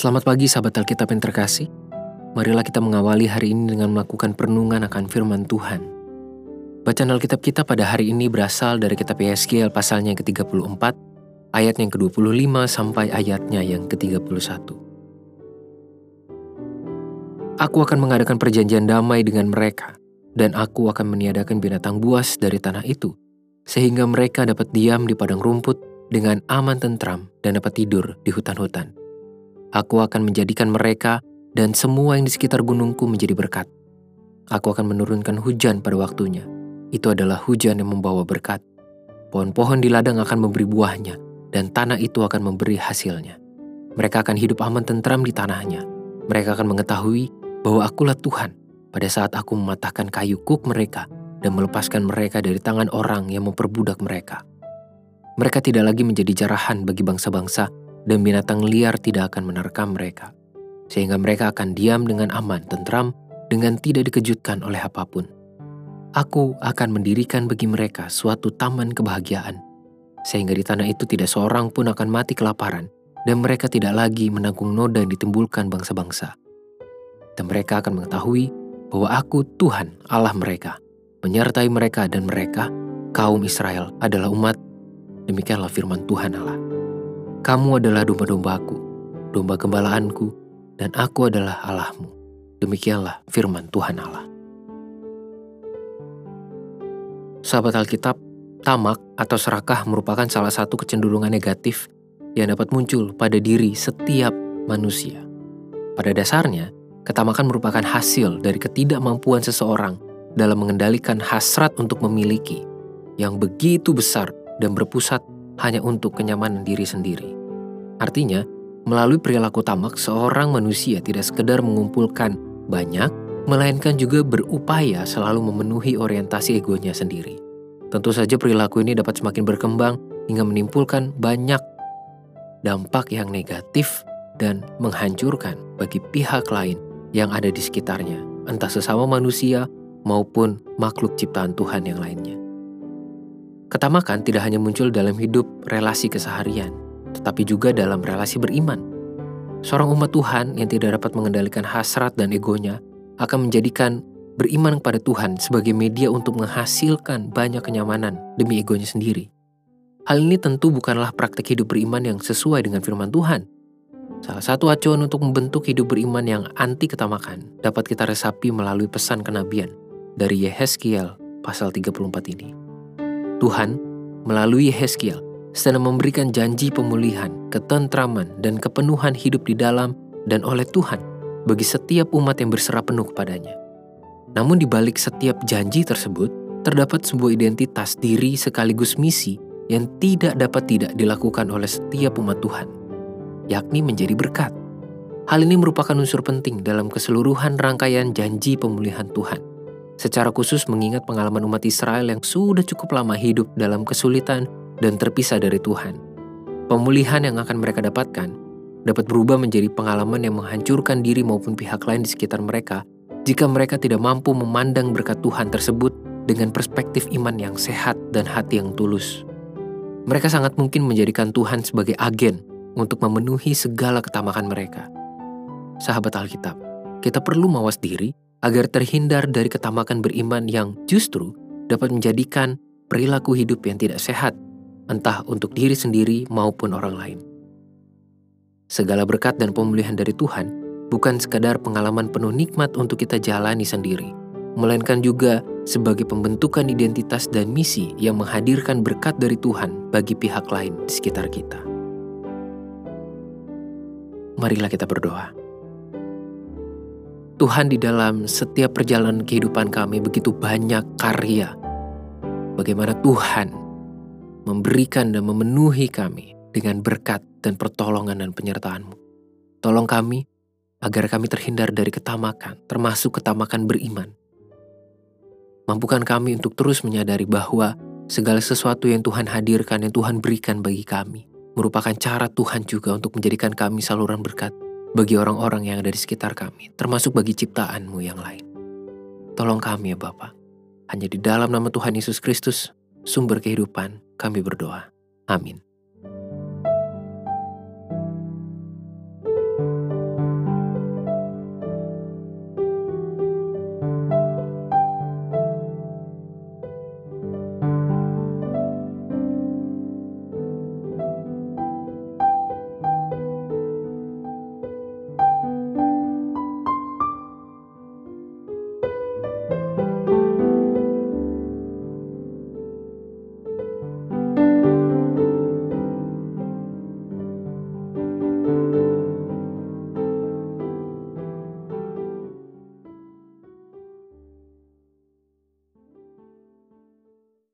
Selamat pagi sahabat Alkitab yang terkasih. Marilah kita mengawali hari ini dengan melakukan perenungan akan firman Tuhan. Bacaan Alkitab kita pada hari ini berasal dari kitab Yeskiel pasalnya yang ke-34, ayat yang ke-25 sampai ayatnya yang ke-31. Aku akan mengadakan perjanjian damai dengan mereka, dan aku akan meniadakan binatang buas dari tanah itu, sehingga mereka dapat diam di padang rumput dengan aman tentram dan dapat tidur di hutan-hutan Aku akan menjadikan mereka dan semua yang di sekitar gunungku menjadi berkat. Aku akan menurunkan hujan pada waktunya. Itu adalah hujan yang membawa berkat. Pohon-pohon di ladang akan memberi buahnya, dan tanah itu akan memberi hasilnya. Mereka akan hidup aman tentram di tanahnya. Mereka akan mengetahui bahwa akulah Tuhan pada saat aku mematahkan kayu kuk mereka dan melepaskan mereka dari tangan orang yang memperbudak mereka. Mereka tidak lagi menjadi jarahan bagi bangsa-bangsa dan binatang liar tidak akan menerkam mereka, sehingga mereka akan diam dengan aman, tentram, dengan tidak dikejutkan oleh apa pun. Aku akan mendirikan bagi mereka suatu taman kebahagiaan, sehingga di tanah itu tidak seorang pun akan mati kelaparan, dan mereka tidak lagi menanggung noda yang ditimbulkan bangsa-bangsa. Dan mereka akan mengetahui bahwa aku Tuhan Allah mereka, menyertai mereka dan mereka, kaum Israel adalah umat. Demikianlah firman Tuhan Allah. Kamu adalah domba-dombaku, domba gembalaanku, dan aku adalah Allahmu. Demikianlah firman Tuhan Allah. Sahabat Alkitab, tamak atau serakah merupakan salah satu kecenderungan negatif yang dapat muncul pada diri setiap manusia. Pada dasarnya, ketamakan merupakan hasil dari ketidakmampuan seseorang dalam mengendalikan hasrat untuk memiliki yang begitu besar dan berpusat hanya untuk kenyamanan diri sendiri. Artinya, melalui perilaku tamak, seorang manusia tidak sekedar mengumpulkan banyak, melainkan juga berupaya selalu memenuhi orientasi egonya sendiri. Tentu saja perilaku ini dapat semakin berkembang hingga menimbulkan banyak dampak yang negatif dan menghancurkan bagi pihak lain yang ada di sekitarnya, entah sesama manusia maupun makhluk ciptaan Tuhan yang lainnya. Ketamakan tidak hanya muncul dalam hidup relasi keseharian, tetapi juga dalam relasi beriman. Seorang umat Tuhan yang tidak dapat mengendalikan hasrat dan egonya akan menjadikan beriman kepada Tuhan sebagai media untuk menghasilkan banyak kenyamanan demi egonya sendiri. Hal ini tentu bukanlah praktek hidup beriman yang sesuai dengan firman Tuhan. Salah satu acuan untuk membentuk hidup beriman yang anti ketamakan dapat kita resapi melalui pesan kenabian dari Yehezkiel pasal 34 ini. Tuhan melalui Yeskiel sedang memberikan janji pemulihan, ketentraman, dan kepenuhan hidup di dalam dan oleh Tuhan bagi setiap umat yang berserah penuh kepadanya. Namun di balik setiap janji tersebut, terdapat sebuah identitas diri sekaligus misi yang tidak dapat tidak dilakukan oleh setiap umat Tuhan, yakni menjadi berkat. Hal ini merupakan unsur penting dalam keseluruhan rangkaian janji pemulihan Tuhan secara khusus mengingat pengalaman umat Israel yang sudah cukup lama hidup dalam kesulitan dan terpisah dari Tuhan. Pemulihan yang akan mereka dapatkan dapat berubah menjadi pengalaman yang menghancurkan diri maupun pihak lain di sekitar mereka jika mereka tidak mampu memandang berkat Tuhan tersebut dengan perspektif iman yang sehat dan hati yang tulus. Mereka sangat mungkin menjadikan Tuhan sebagai agen untuk memenuhi segala ketamakan mereka. Sahabat Alkitab, kita perlu mawas diri agar terhindar dari ketamakan beriman yang justru dapat menjadikan perilaku hidup yang tidak sehat, entah untuk diri sendiri maupun orang lain. Segala berkat dan pemulihan dari Tuhan bukan sekadar pengalaman penuh nikmat untuk kita jalani sendiri, melainkan juga sebagai pembentukan identitas dan misi yang menghadirkan berkat dari Tuhan bagi pihak lain di sekitar kita. Marilah kita berdoa. Tuhan di dalam setiap perjalanan kehidupan kami begitu banyak karya. Bagaimana Tuhan memberikan dan memenuhi kami dengan berkat dan pertolongan dan penyertaan-Mu. Tolong kami agar kami terhindar dari ketamakan, termasuk ketamakan beriman. Mampukan kami untuk terus menyadari bahwa segala sesuatu yang Tuhan hadirkan, yang Tuhan berikan bagi kami, merupakan cara Tuhan juga untuk menjadikan kami saluran berkat bagi orang-orang yang ada di sekitar kami, termasuk bagi ciptaanmu yang lain. Tolong kami ya Bapa. Hanya di dalam nama Tuhan Yesus Kristus, sumber kehidupan, kami berdoa. Amin.